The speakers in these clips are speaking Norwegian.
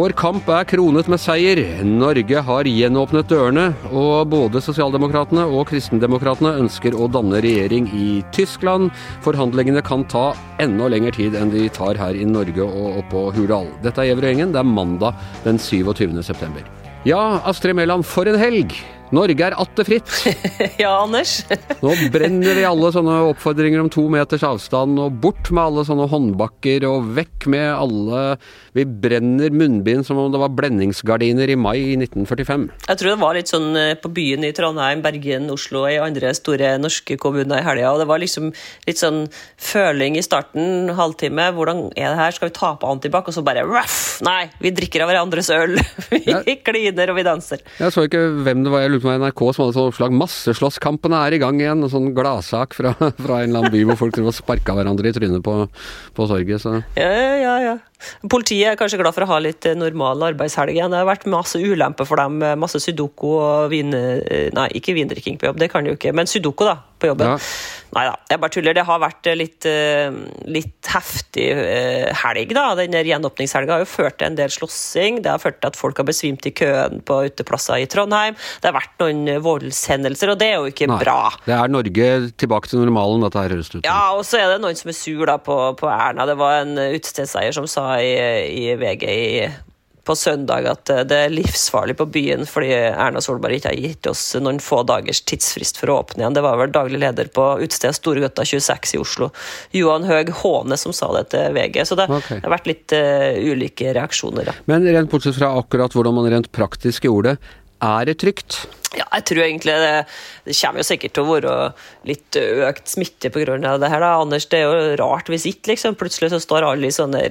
Vår kamp er kronet med seier. Norge har gjenåpnet dørene, og både Sosialdemokratene og Kristendemokratene ønsker å danne regjering i Tyskland. Forhandlingene kan ta enda lengre tid enn de tar her i Norge og oppå Hurdal. Dette er Gjevrøy-gjengen. Det er mandag den 27. september. Ja, Astrid Mæland, for en helg! Norge er atter fritt. ja, Anders. Nå brenner vi alle sånne oppfordringer om to meters avstand, og bort med alle sånne håndbakker, og vekk med alle Vi brenner munnbind som om det var blendingsgardiner i mai 1945. Jeg tror det var litt sånn eh, på byen i Trondheim, Bergen, Oslo og i andre store norske kommuner i helga, og det var liksom litt sånn føling i starten, halvtime. Hvordan er det her? Skal vi ta på antibac? Og så bare ruff! Nei, vi drikker av hverandres øl. vi ja. kliner og vi danser. Jeg så ikke hvem det var. jeg fulgte med NRK som hadde sånn oppslag 'Masseslåsskampene er i gang igjen'. En sånn gladsak fra, fra, en eller annen by hvor folk sparka hverandre i trynet på, på torget. Ja, ja, ja. Politiet er kanskje glad for å ha litt normal arbeidshelg igjen. Det har vært masse ulemper for dem. Masse sudoku og vin... Nei, ikke vindrikking på jobb, det kan de jo ikke, men sudoku da, på jobben. Ja. Nei da, jeg bare tuller. Det har vært litt, litt heftig helg, da. Den gjenåpningshelga har jo ført til en del slåssing. Det har ført til at folk har besvimt i køen på uteplasser i Trondheim. Det har vært noen voldshendelser, og det er jo ikke Nei, bra. Det er Norge tilbake til normalen, dette her høres ut Ja, og så er det noen som er sur da på, på Erna. Det var en utestedseier som sa i, i VG i, på søndag at det er livsfarlig på byen fordi Erna Solberg ikke har gitt oss noen få dagers tidsfrist for å åpne igjen. Det var vel daglig leder på utestedet Storgøtta 26 i Oslo, Johan Høeg Håne, som sa det til VG. Så det, okay. har vært litt uh, ulike reaksjoner. Da. Men rent bortsett fra akkurat hvordan man rent praktisk gjorde det, er det trygt? Ja, jeg tror egentlig det, det kommer jo sikkert til å være litt økt smitte pga. det her. da, Anders, det er jo rart hvis ikke liksom. plutselig så står alle i sånne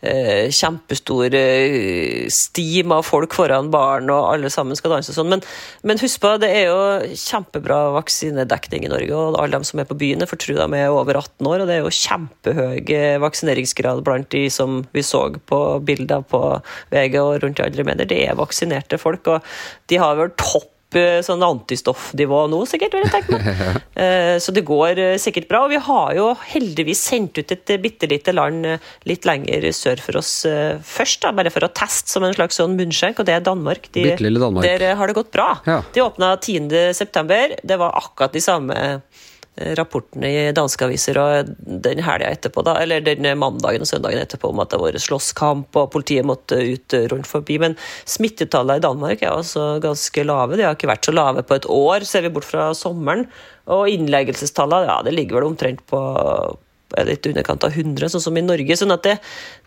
eh, kjempestor eh, stim av folk foran baren, og alle sammen skal danse og sånn. Men, men, husk på, det er jo kjempebra vaksinedekning i Norge, og alle de som er på byen, for tro de er over 18 år, og det er jo kjempehøy eh, vaksineringsgrad blant de som vi så på bilder på VG og rundt i andre medier. Det er vaksinerte folk, og de har vel topp Eh, sånn antistoffnivå nå, sikkert, vil jeg tenke meg. Eh, så det går eh, sikkert bra. Og vi har jo heldigvis sendt ut et bitte lite land litt lenger sør for oss først, da, bare for å teste som en slags sånn munnskjenk, og det er Danmark. De, Danmark. Der har det gått bra. Ja. De åpna 10.9. Det var akkurat de samme rapportene i danske aviser og den helga etterpå, da, eller den mandagen og søndagen etterpå om at det vært slåsskamp og politiet måtte ut rundt forbi. Men smittetallene i Danmark er altså ganske lave. De har ikke vært så lave på et år, ser vi bort fra sommeren. Og innleggelsestallene ja, det ligger vel omtrent på litt underkant av 100, sånn som i Norge. sånn at det,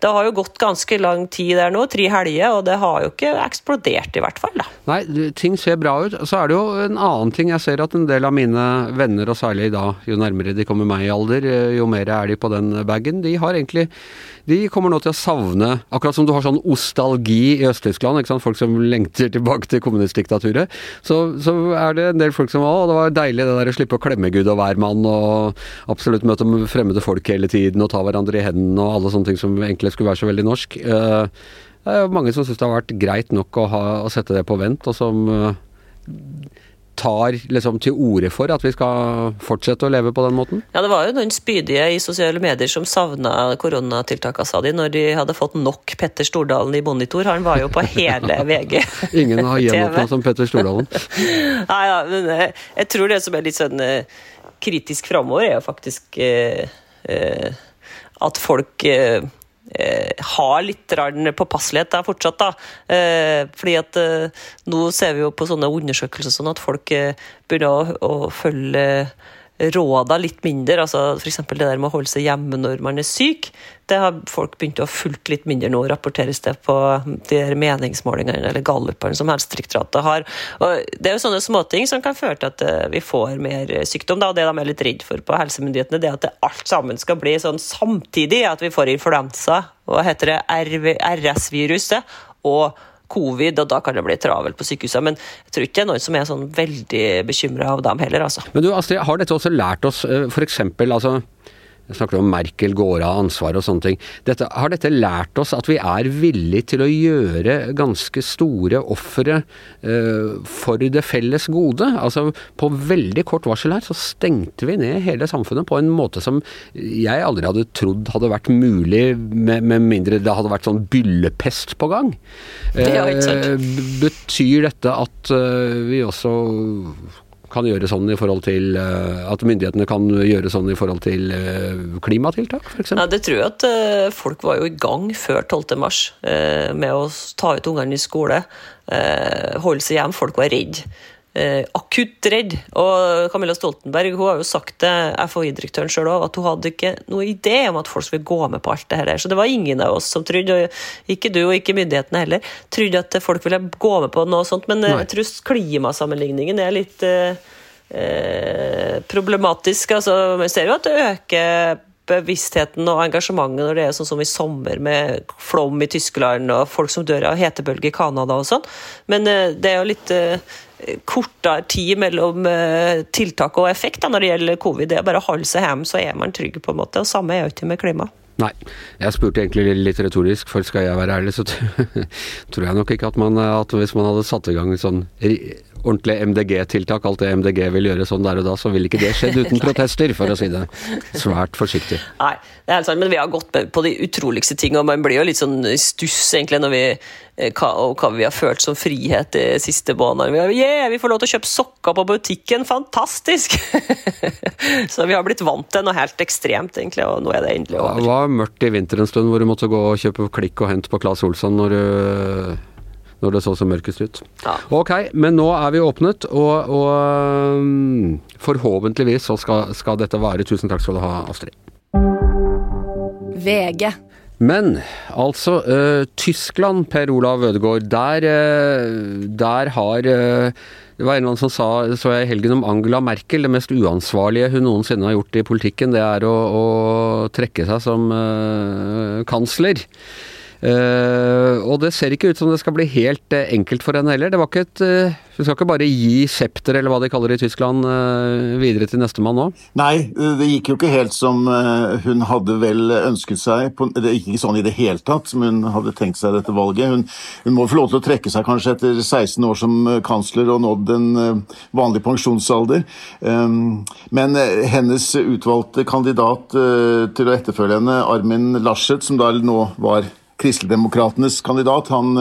det, har jo gått ganske lang tid der nå, tre helger, og det har jo ikke eksplodert, i hvert fall. da. Nei, ting ser bra ut. Så er det jo en annen ting. Jeg ser at en del av mine venner, og særlig da, jo nærmere de kommer meg i alder, eh, jo mer er de på den bagen. De har egentlig de kommer nå til å savne Akkurat som du har sånn ostalgi i Øst-Tyskland, folk som lengter tilbake til kommunistdiktaturet, så, så, er det en del folk som Å, det var deilig det der å slippe å klemme Gud og hvermann, og absolutt møte fremmede folk hele tiden, og ta hverandre i hendene, og alle sånne ting som egentlig skulle være så veldig norsk. Eh, det er jo mange som syns det har vært greit nok å, ha, å, sette det på vent, og som eh, tar liksom til orde for at vi skal fortsette å leve på den måten? Ja, det var jo noen spydige i sosiale medier som savna koronatiltakene, sa de, når de hadde fått nok Petter Stordalen i monitor. Han var jo på hele VG. Ingen har gjenåpna som Petter Stordalen. Nei, ja, men eh, jeg tror det som er litt sånn eh, kritisk framover, er jo faktisk eh, eh, at folk eh, eh, har litt påpasselighet der fortsatt. da. Eh, fordi at eh, nå ser vi jo på sånne undersøkelser sånn at folk eh, begynner å, å følge råda litt mindre. altså F.eks. det der med å holde seg hjemme når man er syk. Det har folk begynt å ha fulgt litt mindre nå, rapporteres det på de der meningsmålingene eller gallupene som Helsedirektoratet har. Og Det er jo sånne småting som kan føre til at eh, vi får mer sykdom. Da. og Det de er litt redd for på helsemyndighetene, det er at det alt sammen skal bli sånn samtidig. At vi får influensa, og heter det RS-viruset, og covid, og da kan det bli travelt på sykehuset. Men jeg tror ikke det er noen som er sånn veldig bekymra av dem heller, altså. Men du Astrid, har dette også lært oss eh, f.eks. altså Jeg snakker om Merkel går av ansvar og sånne ting. Dette, har dette lært oss at vi er villige til å gjøre ganske store ofre uh, for det felles gode? Altså, på veldig kort varsel her så stengte vi ned hele samfunnet på en måte som jeg aldri hadde trodd hadde vært mulig, med, med mindre det hadde vært sånn byllepest på gang. Uh, betyr dette at uh, vi også kan gjøre sånn i forhold til uh, At myndighetene kan gjøre sånn i forhold til uh, klimatiltak, f.eks.? Ja, det tror jeg at uh, folk var jo i gang før 12. mars med å ta ut ungene i skole. holde seg hjemme. Folk var redde eh, akutt redd. Og Camilla Stoltenberg hun har jo sagt det, FHI-direktøren sjøl at hun hadde ikke noe idé om at folk skulle gå med på alt det her. Så det var ingen av oss som trodde, og ikke du og ikke myndighetene heller, trodde at folk ville gå med på noe sånt. Men eh, Nei. jeg tror klimasammenligningen er litt eh, eh, problematisk. Altså, man ser jo at det øker bevisstheten og engasjementet når det er sånn som i sommer med flom i Tyskland og folk som dør av hetebølge i Canada og sånn. Men eh, det er jo litt kortere tid mellom eh, tiltak og effekt da, når det gjelder covid. Det er bare å holde seg hjemme, så er man trygg. på en måte. Og Samme er jo ikke med klima. Nei, jeg spurte egentlig litt retorisk, for skal jeg være ærlig, så tror jeg nok ikke at man at hvis man hadde satt i gang sånn ordentlig MDG-tiltak, alt det MDG vil gjøre sånn der og da, så vil ikke det skjedd uten protester, for å si det svært forsiktig. Nei, det er helt sant, men vi har gått på de utroligste ting, og man blir jo litt sånn stuss egentlig når vi eh, hva, og hva vi har følt som frihet de siste månedene. Vi, har, yeah, vi får lov til å kjøpe sokker på butikken, fantastisk! så vi har blitt vant til noe helt ekstremt, egentlig, og nå er det endelig over. Det var mørkt i vinter en stund hvor du måtte gå og kjøpe klikk og hent på Claes Olsson når du når det så så mørkest ut. Ja. Ok, men nå er vi åpnet, og, og um, forhåpentligvis så skal, skal, dette vare. Tusen takk skal du ha, Astrid. VG. Men altså, uh, Tyskland, Per Olav Ødegaard, der, uh, der har uh, det var en eller annen som sa, så jeg i helgen om Angela Merkel, det mest uansvarlige hun noensinne har gjort i politikken, det er å, å trekke seg som kansler. Uh, og det ser ikke ut som det skal bli helt uh, enkelt for henne heller. Det var ikke et uh, Hun skal ikke bare gi septer, eller hva de kaller det i Tyskland, videre til nestemann nå? Nei, det gikk jo ikke helt som hun hadde vel ønsket seg. Det gikk ikke sånn i det hele tatt som hun hadde tenkt seg dette valget. Hun, hun må få lov til å trekke seg kanskje etter 16 år som kansler og nådd en vanlig pensjonsalder. Um, men hennes utvalgte kandidat til å etterfølge henne, Armin Laschet, som da nå var Kristeligdemokratenes kandidat. Han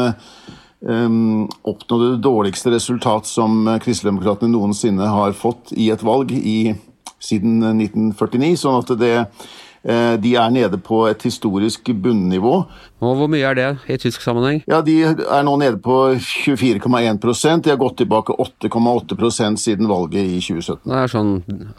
um, oppnådde det dårligste resultat som Kristeligdemokratene noensinne har fått i et valg i, siden 1949. sånn at det Eh, de er nede på et historisk bunnivå. Og Hvor mye er det i tysk sammenheng? Ja, De er nå nede på 24,1% De har gått tilbake 8,8% siden valget i 2017. Det er sånn,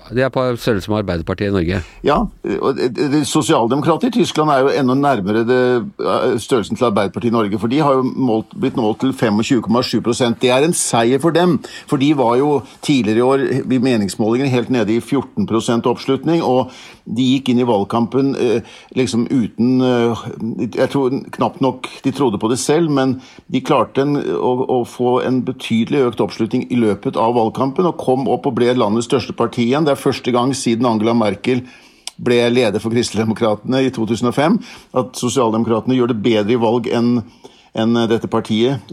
De er på størrelse med Arbeiderpartiet i Norge? Ja. og Sosialdemokrater i Tyskland er jo enda nærmere det, eh, størrelsen til Arbeiderpartiet i Norge. For de har jo målt, blitt målt til 25,7% Det er en seier for dem. For de var jo tidligere i år i meningsmålingene helt nede i 14% oppslutning. og de gikk inn i valgkampen eh, liksom uten eh, Jeg tror knapt nok de trodde på det selv, men de klarte en, å, å, få en betydelig økt oppslutning i løpet av valgkampen, og kom opp og ble landets største parti igjen. Det er første gang siden Angela Merkel ble leder for Kristeligdemokratene i 2005 at sosialdemokratene gjør det bedre i valg enn enn dette partiet.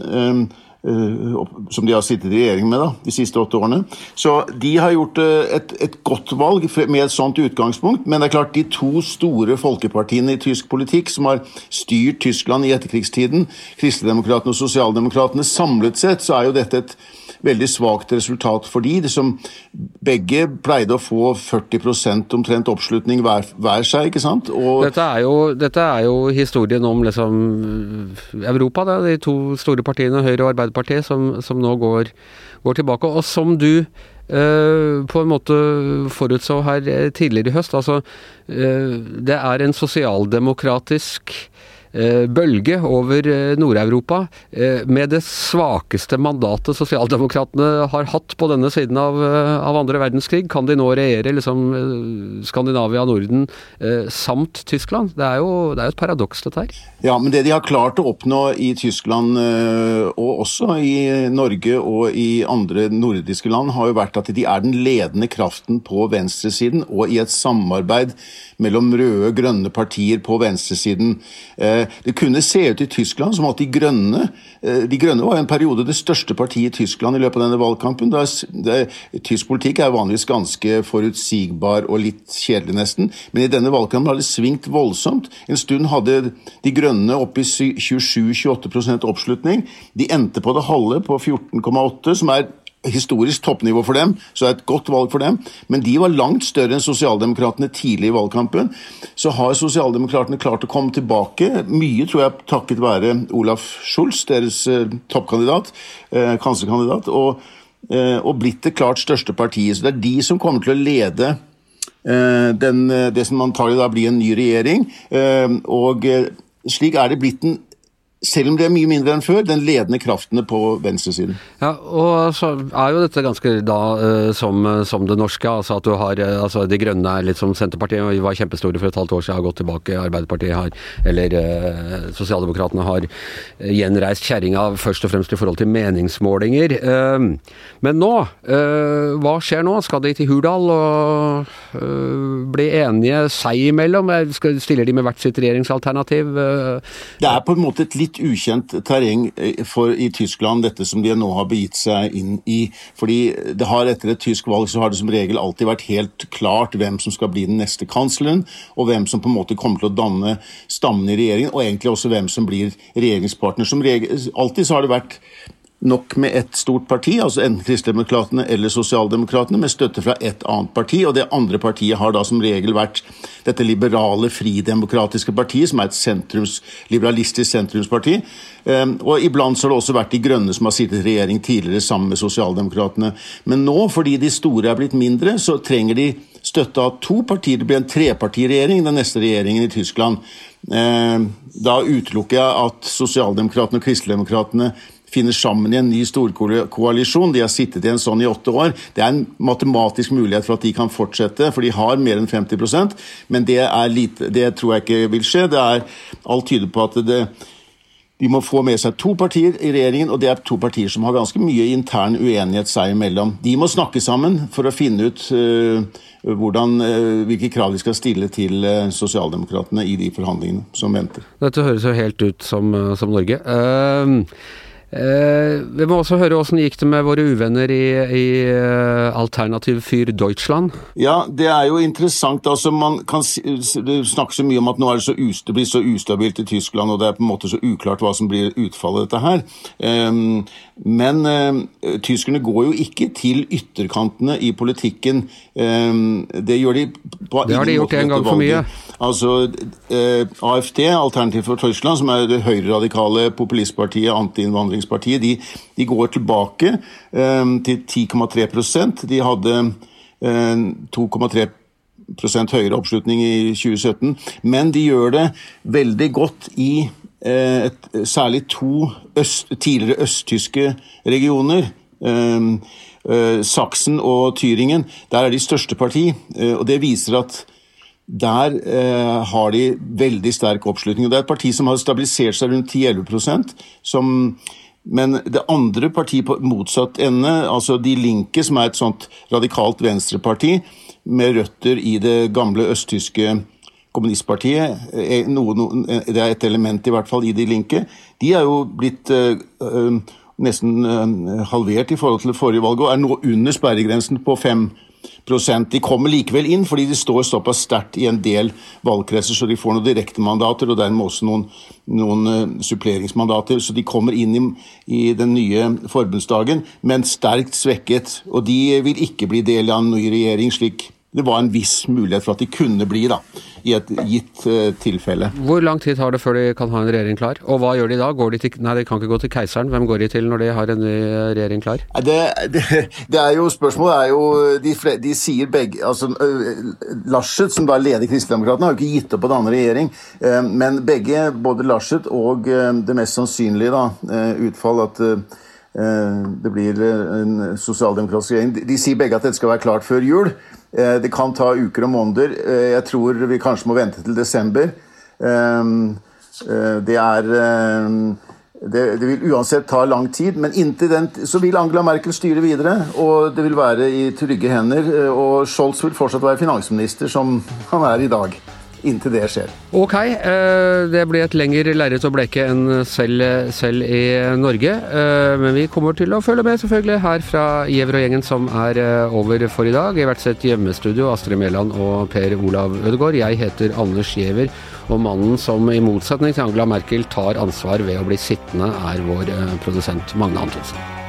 Eh, som de har sittet i regjering med da, de siste åtte årene. Så de har gjort eh, et, et, godt valg med et sånt utgangspunkt. Men det er klart de to store folkepartiene i tysk politikk som har styrt Tyskland i etterkrigstiden, Kristeligdemokratene og Sosialdemokratene, samlet sett så er jo dette et veldig svakt resultat for de, som begge pleide å få 40 omtrent oppslutning hver, hver, seg, ikke sant? Og dette, er jo, dette er jo historien om liksom Europa, da, de to store partiene, Høyre og Arbeiderpartiet, som, som nå går, går, tilbake. Og som du Uh, på en måte forutså her tidligere i høst. Altså, uh, det er en sosialdemokratisk eh, bølge over eh, Nord-Europa eh, med det svakeste mandatet sosialdemokratene har hatt på denne siden av, eh, av andre verdenskrig. Kan de nå regjere liksom eh, Skandinavia, Norden samt Tyskland? Det er jo det er et paradoks, dette her. Ja, men det de har klart å oppnå i Tyskland, og også i Norge og i andre nordiske land, har jo vært at de er den ledende kraften på venstresiden, og i et samarbeid mellom røde, grønne partier på venstresiden. Eh, det kunne se ut i Tyskland som at De Grønne eh, De Grønne var i en periode det største partiet i Tyskland i løpet av denne valgkampen. Er, det, tysk politikk er vanligvis ganske forutsigbar og litt kjedelig, nesten. Men i denne valgkampen har det svingt voldsomt. En stund hadde De Grønne opp i 27-28% oppslutning. De endte på det halve, på 14,8, som er historisk toppnivå for dem, så det er et godt valg for dem. Men de var langt større enn sosialdemokratene tidlig i valgkampen. Så har sosialdemokratene klart å komme tilbake, mye tror jeg takket være Olaf Schulz, deres eh, toppkandidat, eh, kanslerkandidat, og, eh, og, blitt det klart største partiet. Så det er de som kommer til å lede eh, den, det som antagelig da blir en ny regjering. Og slik er det blitt en selv om det er mye mindre enn før, den ledende kraftene på venstresiden. Ja, og så er jo dette ganske da uh, som, som, det norske, altså at du har uh, altså De Grønne er litt som Senterpartiet, og var kjempestore for et halvt år siden, har gått tilbake. Arbeiderpartiet har, eller eh, Sosialdemokratene har gjenreist kjerringa først og fremst i forhold til meningsmålinger. men nå, hva skjer nå? Skal de til Hurdal og bli enige seg imellom? Stiller de med hvert sitt regjeringsalternativ? det er på en måte et litt litt ukjent terreng eh, for, i Tyskland, dette som de nå har begitt seg inn i. Fordi det har etter et tysk valg så har det som regel alltid vært helt klart hvem som skal bli den neste kansleren, og hvem som på en måte kommer til å danne stammen i regjeringen, og egentlig også hvem som blir regjeringspartner. Som regel, alltid så har det vært nok med ett stort parti, altså enten Kristendemokratene eller Sosialdemokratene, med støtte fra et annet parti. Og det andre partiet har da som regel vært dette liberale, fridemokratiske partiet, som er et sentrums, liberalistisk sentrumsparti. Ehm, og iblant så har det også vært De Grønne som har sittet i regjering tidligere sammen med Sosialdemokratene. Men nå, fordi de store er blitt mindre, så trenger de støtte av to partier. Det blir en trepartiregjering, den neste regjeringen i Tyskland. Ehm, da utelukker jeg at Sosialdemokratene og Kristendemokratene finner sammen i en ny storkoalisjon. De har sittet i en sånn i åtte år. Det er en matematisk mulighet for at de kan fortsette, for de har mer enn 50% men det, lite, det tror jeg ikke vil skje. Det er, alt tyder på at det, de må få med seg to partier i regjeringen, og det er to partier som har ganske mye intern uenighet seg imellom. De må snakke sammen for å finne ut uh, hvordan, uh, hvilke krav de skal stille til uh, sosialdemokratene i de forhandlingene som venter. Dette høres jo helt ut som, som Norge. Uh, Eh, vi må også høre åssen gikk det med våre uvenner i, i uh, Alternativ Fyr Deutschland? Ja, det er jo interessant. altså man kan snakke så mye om at nå det, så us, det blir så ustabilt i Tyskland, og det er på en måte så uklart hva som blir utfallet av dette her. Eh, men tyskerne går jo ikke til ytterkantene i politikken. Um, det gjør de på Det har de gjort en gang for mye. Altså uh, AFD, Alternativ for Tyskland, som er det høyreradikale populistpartiet, antiinnvandring Sentrumspartiet de, de går tilbake eh, til 10,3% De hadde eh, 2,3% høyere oppslutning i 2017, men de gjør det veldig godt i eh, et, særlig to øst, tidligere østtyske regioner. Eh, eh, Saksen og Tyringen. Der er de største parti, eh, og det viser at der eh, har de veldig sterk oppslutning. og Det er et parti som har stabilisert seg rundt 10-11 som men det andre partiet på motsatt ende, altså De Linke, som er et sånt radikalt venstreparti med røtter i det gamle østtyske kommunistpartiet, eh, noe, det er et element i hvert fall i De Linke, de er jo blitt øh, nesten øh, halvert i forhold til forrige valget og er nå under sperregrensen på 5 de kommer likevel inn fordi de står såpass sterkt i en del valgkretser, så de får noen direktemandater og dermed også noen, noen uh, suppleringsmandater. Så de kommer inn i, i, den nye forbundsdagen, men sterkt svekket. Og de vil ikke bli del av en ny regjering, slik det var en viss mulighet for at de kunne bli, da, i et gitt uh, tilfelle. Hvor lang tid tar det før de kan ha en regjering klar? Og hva gjør de da? Går de til, nei, de kan ikke gå til keiseren. Hvem går de til når de har en ny regjering klar? Det, det, det er jo Spørsmålet er jo De, de sier begge altså Laschet, som da leder Kristendemokratene, har jo ikke gitt opp å danne regjering. Men begge, både Laschet og det mest sannsynlige da, utfall at det blir en sosialdemokratisk regjering. De sier begge at dette skal være klart før jul. Eh, det kan ta uker og måneder. Eh, jeg tror vi kanskje må vente til desember. Ehm, eh, det er det, det, vil uansett ta lang tid, men inntil den så vil Angela Merkel styre videre. Og det vil være i trygge hender. Og Scholz vil fortsatt være finansminister, som han er i dag inntil det skjer. Ok, eh, det blir et lengre lerret å bleke enn selv, selv, i Norge. Eh, men vi kommer til å følge med selvfølgelig her fra Gjever og gjengen som er eh, over for i dag. I hvert sett hjemmestudio Astrid Mæland og Per Olav Ødegaard. Jeg heter Anders Gjever, og mannen som i motsetning til Angela Merkel tar ansvar ved å bli sittende, er vår produsent Magne Antonsen.